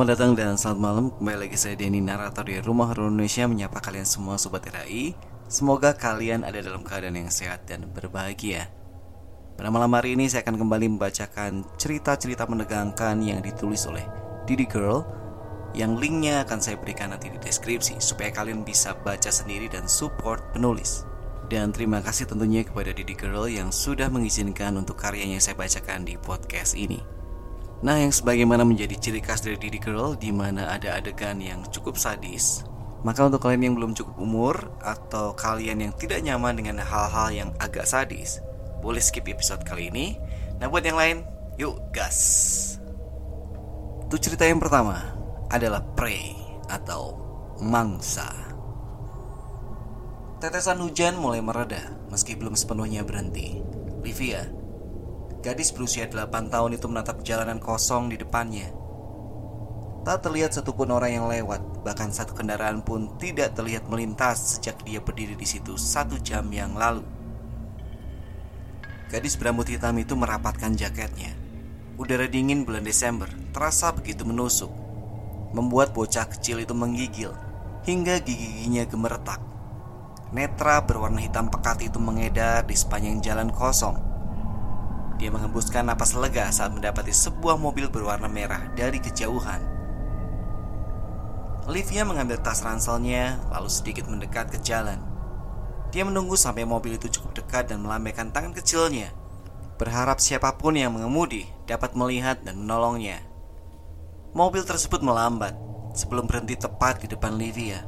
Selamat datang dan selamat malam. Kembali lagi saya Denny Narator di Rumah Horor Indonesia Menyapa kalian semua Sobat RAI Semoga kalian ada dalam keadaan yang sehat dan berbahagia. Pada malam hari ini saya akan kembali membacakan cerita-cerita menegangkan yang ditulis oleh Didi Girl Yang linknya akan saya berikan nanti di deskripsi Supaya kalian bisa baca sendiri dan support penulis. Dan terima kasih tentunya kepada Didi Girl yang sudah mengizinkan untuk karyanya saya bacakan di podcast ini. Nah, yang sebagaimana menjadi ciri khas dari Didi Girl di mana ada adegan yang cukup sadis. Maka untuk kalian yang belum cukup umur atau kalian yang tidak nyaman dengan hal-hal yang agak sadis, boleh skip episode kali ini. Nah, buat yang lain, yuk gas. Untuk cerita yang pertama adalah prey atau mangsa. Tetesan hujan mulai mereda meski belum sepenuhnya berhenti. Livia, gadis berusia 8 tahun itu menatap jalanan kosong di depannya. Tak terlihat satupun orang yang lewat, bahkan satu kendaraan pun tidak terlihat melintas sejak dia berdiri di situ satu jam yang lalu. Gadis berambut hitam itu merapatkan jaketnya. Udara dingin bulan Desember terasa begitu menusuk, membuat bocah kecil itu menggigil hingga gigi-giginya gemeretak. Netra berwarna hitam pekat itu mengedar di sepanjang jalan kosong. Dia mengembuskan napas lega saat mendapati sebuah mobil berwarna merah dari kejauhan. Olivia mengambil tas ranselnya, lalu sedikit mendekat ke jalan. Dia menunggu sampai mobil itu cukup dekat dan melambaikan tangan kecilnya, berharap siapa pun yang mengemudi dapat melihat dan menolongnya. Mobil tersebut melambat sebelum berhenti tepat di depan Livia.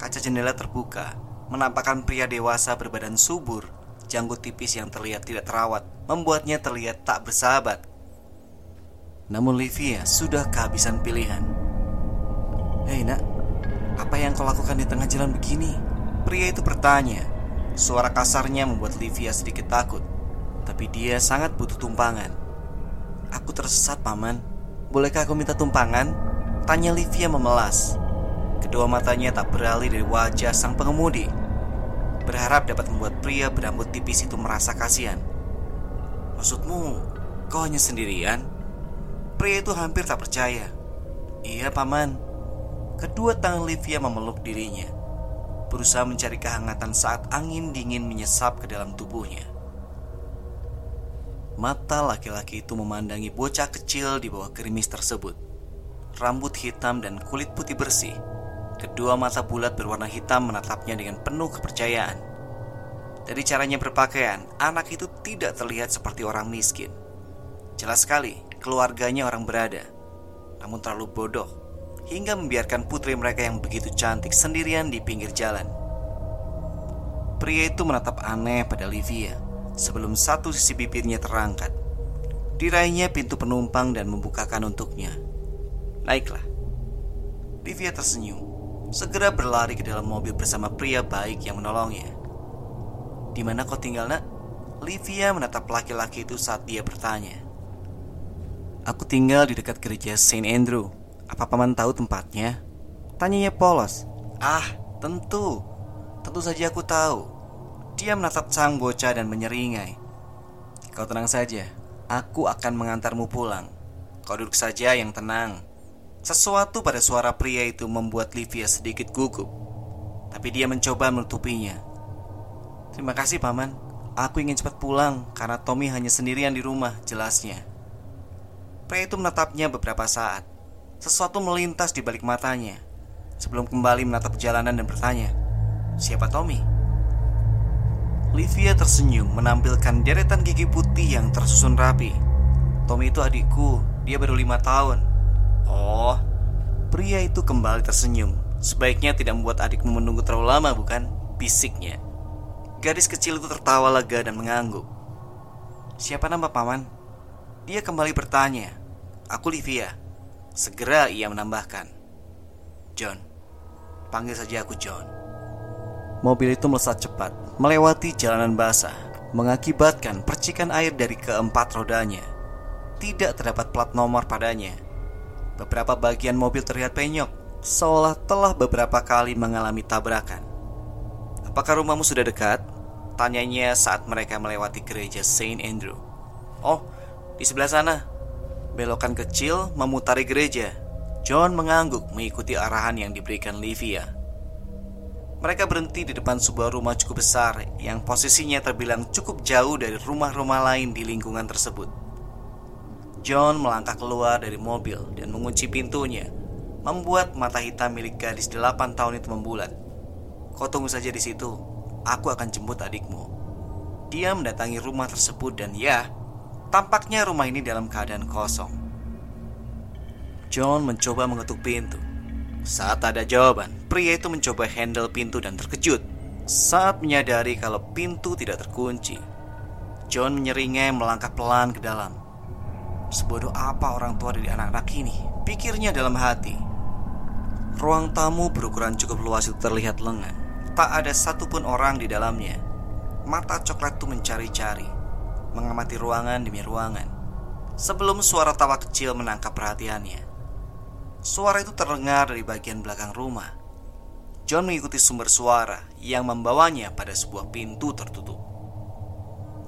Kaca jendela terbuka menampakkan pria dewasa berbadan subur, janggut tipis yang terlihat tidak terawat, membuatnya terlihat tak bersahabat. Namun Livia sudah kehabisan pilihan. Hei nak, apa yang kau lakukan di tengah jalan begini? Pria itu bertanya. Suara kasarnya membuat Livia sedikit takut, tapi dia sangat butuh tumpangan. Aku tersesat, paman. Bolehkah aku minta tumpangan? Tanya Livia memelas. Kedua matanya tak beralih dari wajah sang pengemudi berharap dapat membuat pria berambut tipis itu merasa kasihan. Maksudmu, kau hanya sendirian? Pria itu hampir tak percaya. Iya, paman. Kedua tangan Livia memeluk dirinya, berusaha mencari kehangatan saat angin dingin menyesap ke dalam tubuhnya. Mata laki-laki itu memandangi bocah kecil di bawah gerimis tersebut. Rambut hitam dan kulit putih bersih Kedua mata bulat berwarna hitam menatapnya dengan penuh kepercayaan. Dari caranya berpakaian, anak itu tidak terlihat seperti orang miskin. Jelas sekali, keluarganya orang berada, namun terlalu bodoh hingga membiarkan putri mereka yang begitu cantik sendirian di pinggir jalan. Pria itu menatap aneh pada Livia sebelum satu sisi bibirnya terangkat. Diraihnya pintu penumpang dan membukakan untuknya. Naiklah. Livia tersenyum segera berlari ke dalam mobil bersama pria baik yang menolongnya. Di mana kau tinggal, Nak? Livia menatap laki-laki itu saat dia bertanya. Aku tinggal di dekat gereja Saint Andrew. Apa paman tahu tempatnya? Tanyanya polos. Ah, tentu. Tentu saja aku tahu. Dia menatap sang bocah dan menyeringai. Kau tenang saja. Aku akan mengantarmu pulang. Kau duduk saja yang tenang. Sesuatu pada suara pria itu membuat Livia sedikit gugup. Tapi dia mencoba menutupinya. Terima kasih paman. Aku ingin cepat pulang karena Tommy hanya sendirian di rumah, jelasnya. Pria itu menatapnya beberapa saat. Sesuatu melintas di balik matanya. Sebelum kembali menatap jalanan dan bertanya, "Siapa Tommy?" Livia tersenyum menampilkan deretan gigi putih yang tersusun rapi. Tommy itu adikku, dia baru lima tahun. Oh, pria itu kembali tersenyum. Sebaiknya tidak membuat adikmu menunggu terlalu lama, bukan? Bisiknya. Gadis kecil itu tertawa lega dan mengangguk. Siapa nama paman? Dia kembali bertanya. Aku Livia. Segera ia menambahkan. John. Panggil saja aku John. Mobil itu melesat cepat, melewati jalanan basah, mengakibatkan percikan air dari keempat rodanya. Tidak terdapat plat nomor padanya. Beberapa bagian mobil terlihat penyok, seolah telah beberapa kali mengalami tabrakan. Apakah rumahmu sudah dekat? Tanyanya saat mereka melewati gereja Saint Andrew. Oh, di sebelah sana. Belokan kecil memutari gereja. John mengangguk mengikuti arahan yang diberikan Livia. Mereka berhenti di depan sebuah rumah cukup besar yang posisinya terbilang cukup jauh dari rumah-rumah lain di lingkungan tersebut. John melangkah keluar dari mobil dan mengunci pintunya, membuat mata hitam milik gadis delapan tahun itu membulat. Kau tunggu saja di situ, aku akan jemput adikmu. Dia mendatangi rumah tersebut dan ya, tampaknya rumah ini dalam keadaan kosong. John mencoba mengetuk pintu. Saat ada jawaban, pria itu mencoba handle pintu dan terkejut saat menyadari kalau pintu tidak terkunci. John menyeringai melangkah pelan ke dalam. Sebodoh apa orang tua dari anak-anak ini? Pikirnya dalam hati. Ruang tamu berukuran cukup luas itu terlihat lengan. Tak ada satupun orang di dalamnya. Mata coklat itu mencari-cari, mengamati ruangan demi ruangan. Sebelum suara tawa kecil menangkap perhatiannya. Suara itu terdengar dari bagian belakang rumah. John mengikuti sumber suara yang membawanya pada sebuah pintu tertutup.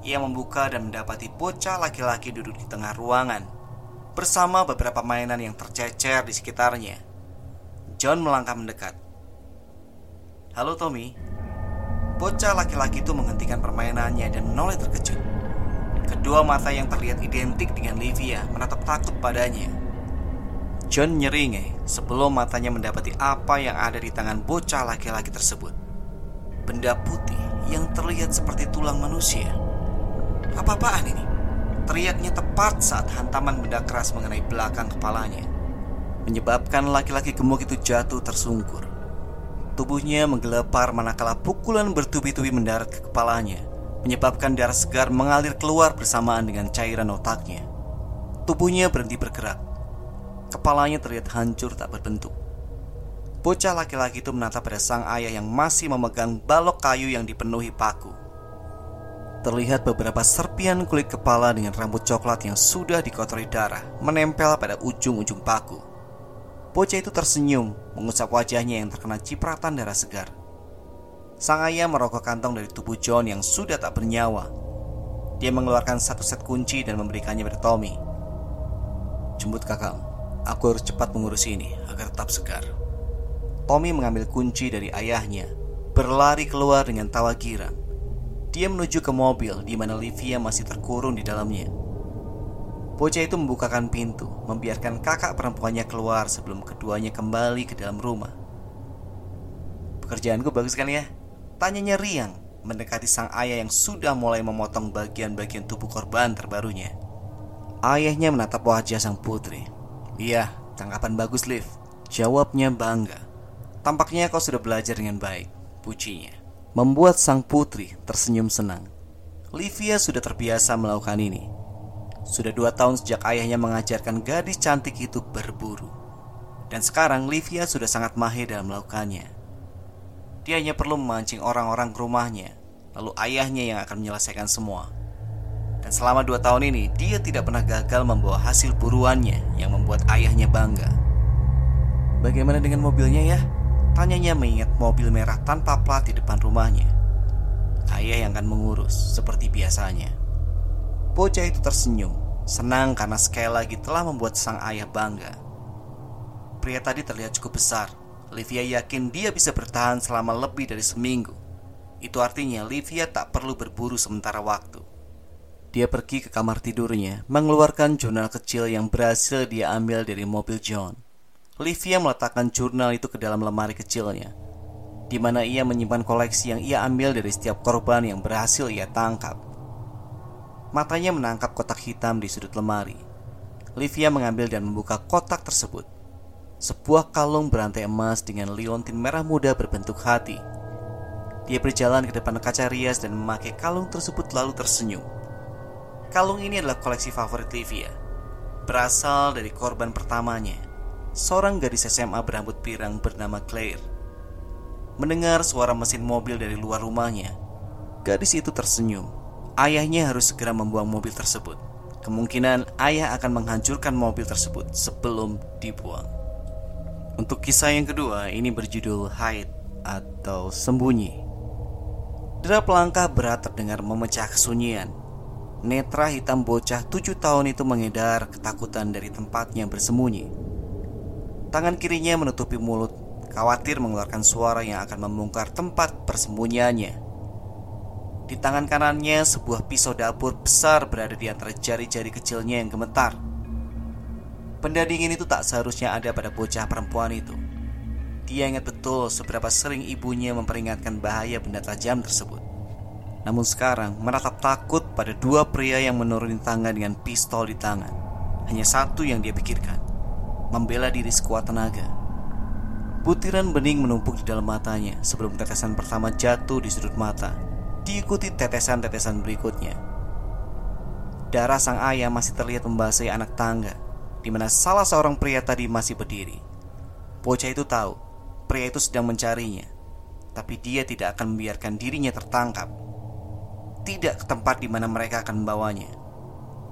Ia membuka dan mendapati bocah laki-laki duduk di tengah ruangan bersama beberapa mainan yang tercecer di sekitarnya. John melangkah mendekat. Halo Tommy. Bocah laki-laki itu menghentikan permainannya dan menoleh terkejut. Kedua mata yang terlihat identik dengan Livia menatap takut padanya. John nyeringai sebelum matanya mendapati apa yang ada di tangan bocah laki-laki tersebut. Benda putih yang terlihat seperti tulang manusia. Apa-apaan ini? Teriaknya tepat saat hantaman benda keras mengenai belakang kepalanya. Menyebabkan laki-laki gemuk itu jatuh tersungkur. Tubuhnya menggelepar manakala pukulan bertubi-tubi mendarat ke kepalanya Menyebabkan darah segar mengalir keluar bersamaan dengan cairan otaknya. Tubuhnya berhenti bergerak. Kepalanya terlihat hancur tak berbentuk. Bocah laki-laki itu menatap pada sang ayah yang masih memegang balok kayu yang dipenuhi paku Terlihat beberapa serpian kulit kepala dengan rambut coklat yang sudah dikotori darah menempel pada ujung-ujung paku. Bocah itu tersenyum, mengusap wajahnya yang terkena cipratan darah segar. Sang ayah merokok kantong dari tubuh John yang sudah tak bernyawa. Dia mengeluarkan satu set kunci dan memberikannya pada Tommy. Jemput kakak, aku harus cepat mengurus ini agar tetap segar. Tommy mengambil kunci dari ayahnya, berlari keluar dengan tawa girang. Dia menuju ke mobil di mana Livia masih terkurung di dalamnya. Bocah itu membukakan pintu, membiarkan kakak perempuannya keluar sebelum keduanya kembali ke dalam rumah. Pekerjaanku bagus kan ya? Tanyanya riang, mendekati sang ayah yang sudah mulai memotong bagian-bagian tubuh korban terbarunya. Ayahnya menatap wajah sang putri. Iya, tangkapan bagus, Liv. Jawabnya bangga. Tampaknya kau sudah belajar dengan baik, pujinya membuat sang putri tersenyum senang. Livia sudah terbiasa melakukan ini. Sudah dua tahun sejak ayahnya mengajarkan gadis cantik itu berburu. Dan sekarang Livia sudah sangat mahir dalam melakukannya. Dia hanya perlu memancing orang-orang ke rumahnya, lalu ayahnya yang akan menyelesaikan semua. Dan selama dua tahun ini, dia tidak pernah gagal membawa hasil buruannya yang membuat ayahnya bangga. Bagaimana dengan mobilnya ya? Tanyanya mengingat mobil merah tanpa plat di depan rumahnya. Ayah yang akan mengurus seperti biasanya. Bocah itu tersenyum, senang karena sekali lagi telah membuat sang ayah bangga. Pria tadi terlihat cukup besar. Livia yakin dia bisa bertahan selama lebih dari seminggu. Itu artinya Livia tak perlu berburu sementara waktu. Dia pergi ke kamar tidurnya, mengeluarkan jurnal kecil yang berhasil dia ambil dari mobil John. Livia meletakkan jurnal itu ke dalam lemari kecilnya, di mana ia menyimpan koleksi yang ia ambil dari setiap korban yang berhasil ia tangkap. Matanya menangkap kotak hitam di sudut lemari. Livia mengambil dan membuka kotak tersebut. Sebuah kalung berantai emas dengan liontin merah muda berbentuk hati. Dia berjalan ke depan kaca rias dan memakai kalung tersebut lalu tersenyum. Kalung ini adalah koleksi favorit Livia. Berasal dari korban pertamanya seorang gadis SMA berambut pirang bernama Claire. Mendengar suara mesin mobil dari luar rumahnya, gadis itu tersenyum. Ayahnya harus segera membuang mobil tersebut. Kemungkinan ayah akan menghancurkan mobil tersebut sebelum dibuang. Untuk kisah yang kedua, ini berjudul Hide atau Sembunyi. Derap langkah berat terdengar memecah kesunyian. Netra hitam bocah tujuh tahun itu mengedar ketakutan dari tempatnya bersembunyi. Tangan kirinya menutupi mulut, khawatir mengeluarkan suara yang akan membongkar tempat persembunyiannya. Di tangan kanannya, sebuah pisau dapur besar berada di antara jari-jari kecilnya yang gemetar. Benda dingin itu tak seharusnya ada pada bocah perempuan itu. Dia ingat betul seberapa sering ibunya memperingatkan bahaya benda tajam tersebut. Namun sekarang menatap takut pada dua pria yang menuruni tangga dengan pistol di tangan. Hanya satu yang dia pikirkan, membela diri sekuat tenaga. Butiran bening menumpuk di dalam matanya sebelum tetesan pertama jatuh di sudut mata, diikuti tetesan-tetesan berikutnya. Darah sang ayah masih terlihat membasahi anak tangga, di mana salah seorang pria tadi masih berdiri. Bocah itu tahu Pria itu sedang mencarinya, tapi dia tidak akan membiarkan dirinya tertangkap. Tidak ke tempat di mana mereka akan membawanya.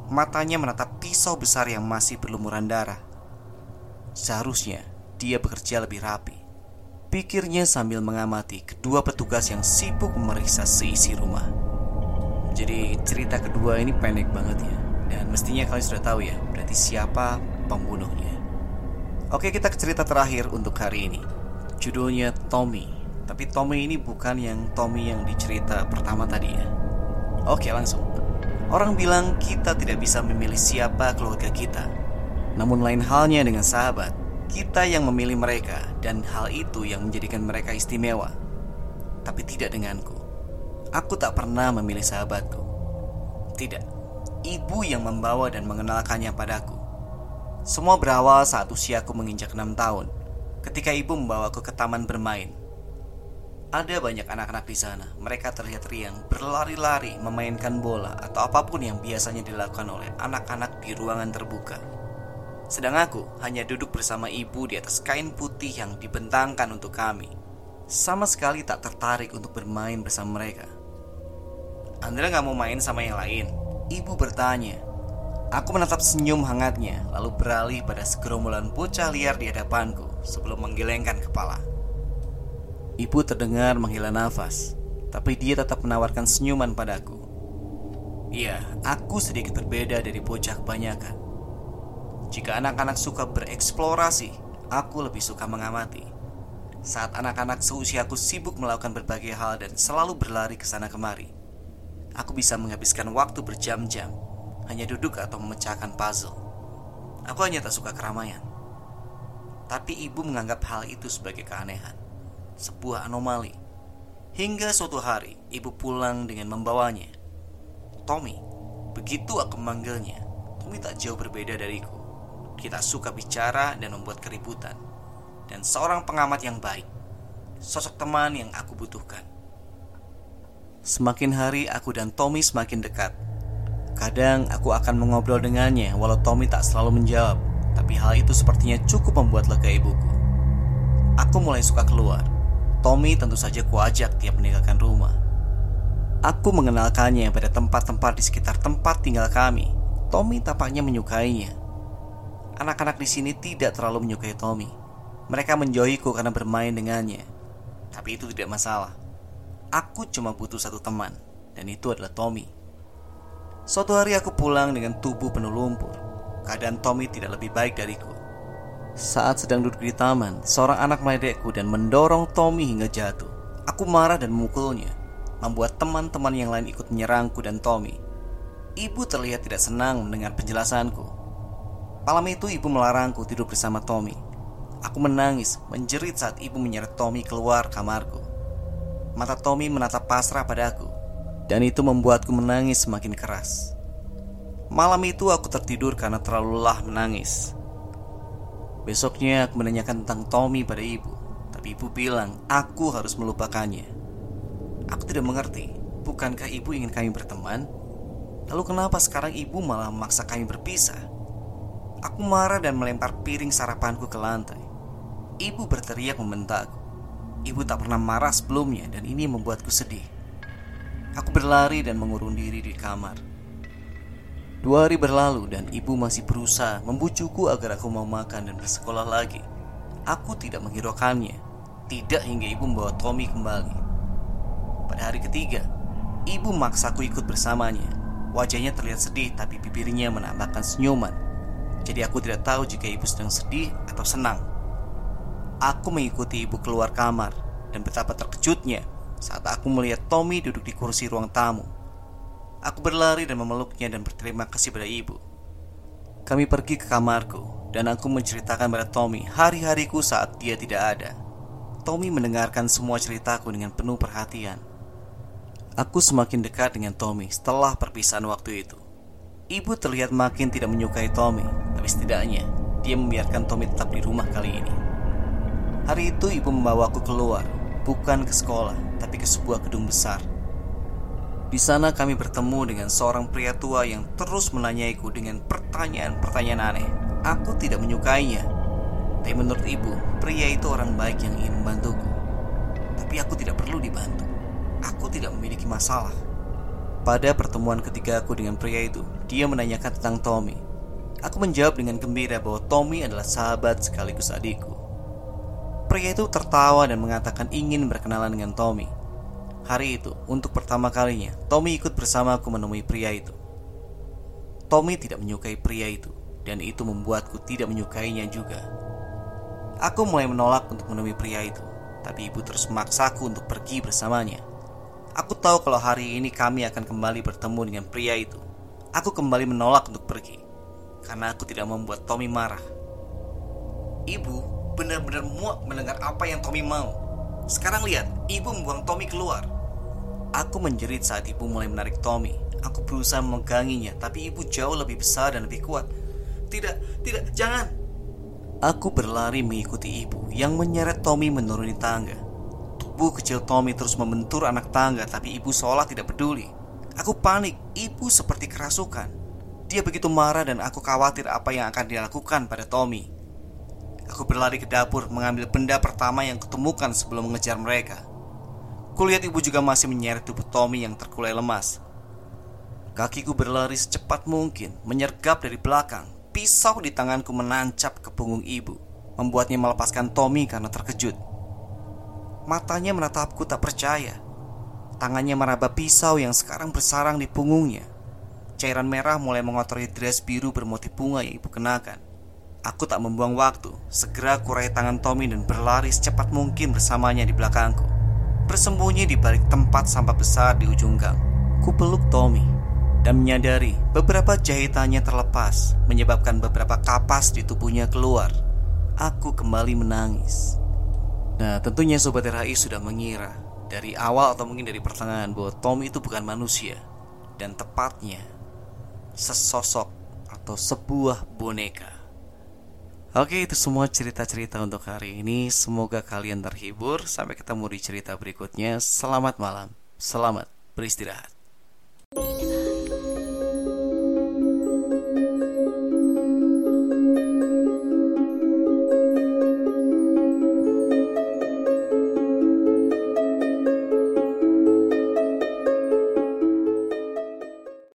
Matanya menatap pisau besar yang masih berlumuran darah. Seharusnya dia bekerja lebih rapi. Pikirnya sambil mengamati kedua petugas yang sibuk memeriksa seisi rumah. Jadi cerita kedua ini pendek banget ya. Dan mestinya kalian sudah tahu ya Berarti siapa pembunuhnya. Oke kita ke cerita terakhir untuk hari ini. Judulnya Tommy. Tapi Tommy ini bukan yang Tommy yang dicerita pertama tadi ya. Oke langsung. Orang bilang kita tidak bisa memilih siapa keluarga kita Namun lain halnya dengan sahabat Kita yang memilih mereka Dan hal itu yang menjadikan mereka istimewa Tapi tidak denganku Aku tak pernah memilih sahabatku Tidak Ibu yang membawa dan mengenalkannya padaku Semua berawal saat usiaku menginjak enam tahun ketika ibu membawaku ke taman bermain. Ada banyak anak-anak di sana. Mereka terlihat riang, berlari-lari, memainkan bola, atau apa pun yang biasanya dilakukan oleh anak-anak di ruangan terbuka. Sedang aku hanya duduk bersama ibu di atas kain putih yang dibentangkan untuk kami. Sama sekali tak tertarik untuk bermain bersama mereka. Andra gak mau main sama yang lain? Ibu bertanya. Aku menatap senyum hangatnya, lalu beralih pada segerombolan bocah liar di hadapanku sebelum menggelengkan kepala. Ibu terdengar menghela nafas, tapi dia tetap menawarkan senyuman padaku. Iya, aku sedikit berbeda dari bocah kebanyakan. Jika anak-anak suka bereksplorasi, aku lebih suka mengamati. Saat anak-anak seusiaku sibuk melakukan berbagai hal dan selalu berlari ke sana kemari, aku bisa menghabiskan waktu berjam-jam hanya duduk atau memecahkan puzzle. Aku hanya tak suka keramaian. Tapi ibu menganggap hal itu sebagai keanehan, sebuah anomali. Hingga suatu hari, ibu pulang dengan membawanya. Tommy, begitu aku memanggilnya, Tommy tak jauh berbeda dariku. Kita suka bicara dan membuat keributan. Dan seorang pengamat yang baik, sosok teman yang aku butuhkan. Semakin hari aku dan Tommy semakin dekat. Kadang aku akan mengobrol dengannya walau Tommy tak selalu menjawab. Tapi hal itu sepertinya cukup membuat lega ibuku. Aku mulai suka keluar. Tommy tentu saja kuajak tiap meninggalkan rumah. Aku mengenalkannya pada tempat-tempat di sekitar tempat tinggal kami. Tommy tampaknya menyukainya Anak-anak di sini tidak terlalu menyukai Tommy Mereka menjauhiku karena bermain dengannya Tapi itu tidak masalah Aku cuma butuh satu teman Dan itu adalah Tommy Suatu hari aku pulang dengan tubuh penuh lumpur. Keadaan Tommy tidak lebih baik dariku. Saat sedang duduk di taman, seorang anak meledekku dan mendorong Tommy hingga jatuh. Aku marah dan memukulnya, membuat teman-teman yang lain ikut menyerangku dan Tommy. Ibu terlihat tidak senang mendengar penjelasanku. Malam itu ibu melarangku tidur bersama Tommy. Aku menangis, menjerit saat ibu menyeret Tommy keluar kamarku. Mata Tommy menatap pasrah padaku dan itu membuatku menangis semakin keras. Malam itu aku tertidur karena terlalu lelah menangis. Besoknya aku menanyakan tentang Tommy pada ibu, tapi ibu bilang aku harus melupakannya. Aku tidak mengerti, bukankah ibu ingin kami berteman? Lalu kenapa sekarang ibu malah memaksa kami berpisah? Aku marah dan melempar piring sarapanku ke lantai. Ibu berteriak membentakku. Ibu tak pernah marah sebelumnya dan ini membuatku sedih. Aku berlari dan mengurung diri di kamar. Dua hari berlalu dan ibu masih berusaha membujuku agar aku mau makan dan bersekolah lagi. Aku tidak menghiraukannya. Tidak hingga ibu membawa Tommy kembali. Pada hari ketiga, ibu maksaku ikut bersamanya. Wajahnya terlihat sedih tapi bibirnya menambahkan senyuman. Jadi aku tidak tahu jika ibu sedang sedih atau senang. Aku mengikuti ibu keluar kamar dan betapa terkejutnya saat aku melihat Tommy duduk di kursi ruang tamu. Aku berlari dan memeluknya dan berterima kasih pada ibu. Kami pergi ke kamarku dan aku menceritakan pada Tommy hari-hariku saat dia tidak ada. Tommy mendengarkan semua ceritaku dengan penuh perhatian. Aku semakin dekat dengan Tommy setelah perpisahan waktu itu. Ibu terlihat makin tidak menyukai Tommy, tapi setidaknya dia membiarkan Tommy tetap di rumah kali ini. Hari itu ibu membawaku keluar, bukan ke sekolah, tapi ke sebuah gedung besar. Di sana kami bertemu dengan seorang pria tua yang terus menanyaiku dengan pertanyaan-pertanyaan aneh. Aku tidak menyukainya, tapi menurut ibu, pria itu orang baik yang ingin membantuku. Tapi aku tidak perlu dibantu. Aku tidak memiliki masalah. Pada pertemuan ketiga aku dengan pria itu, dia menanyakan tentang Tommy. Aku menjawab dengan gembira bahwa Tommy adalah sahabat sekaligus adikku. Pria itu tertawa dan mengatakan ingin berkenalan dengan Tommy. Hari itu, untuk pertama kalinya, Tommy ikut bersamaku menemui pria itu. Tommy tidak menyukai pria itu, dan itu membuatku tidak menyukainya juga. Aku mulai menolak untuk menemui pria itu, tapi ibu terus memaksaku untuk pergi bersamanya. Aku tahu kalau hari ini kami akan kembali bertemu dengan pria itu. Aku kembali menolak untuk pergi karena aku tidak membuat Tommy marah. Ibu benar-benar muak mendengar apa yang Tommy mau. Sekarang lihat, ibu membuang Tommy keluar. Aku menjerit saat ibu mulai menarik Tommy. Aku berusaha memeganginya, tapi ibu jauh lebih besar dan lebih kuat. Tidak, tidak, jangan. Aku berlari mengikuti ibu yang menyeret Tommy menuruni tangga. Tubuh kecil Tommy terus membentur anak tangga tapi ibu seolah tidak peduli. Aku panik, ibu seperti kerasukan. Dia begitu marah dan aku khawatir apa yang akan dilakukan pada Tommy. Aku berlari ke dapur mengambil benda pertama yang kutemukan sebelum mengejar mereka. Kulihat ibu juga masih menyeret tubuh Tommy yang terkulai lemas. Kakiku berlari secepat mungkin, menyergap dari belakang. Pisau di tanganku menancap ke punggung ibu, membuatnya melepaskan Tommy karena terkejut. Matanya menatapku tak percaya. Tangannya meraba pisau yang sekarang bersarang di punggungnya. Cairan merah mulai mengotori dress biru bermotif bunga yang ibu kenakan. Aku tak membuang waktu, segera kurai tangan Tommy dan berlari secepat mungkin bersamanya di belakangku. Bersembunyi di balik tempat sampah besar di ujung gang. Ku peluk Tommy dan menyadari beberapa jahitannya terlepas, menyebabkan beberapa kapas di tubuhnya keluar. Aku kembali menangis. Nah tentunya Sobat RHI sudah mengira Dari awal atau mungkin dari pertengahan Bahwa Tom itu bukan manusia Dan tepatnya Sesosok atau sebuah boneka. Oke itu semua cerita-cerita untuk hari ini. Semoga kalian terhibur. Sampai ketemu di cerita berikutnya. Selamat malam. Selamat beristirahat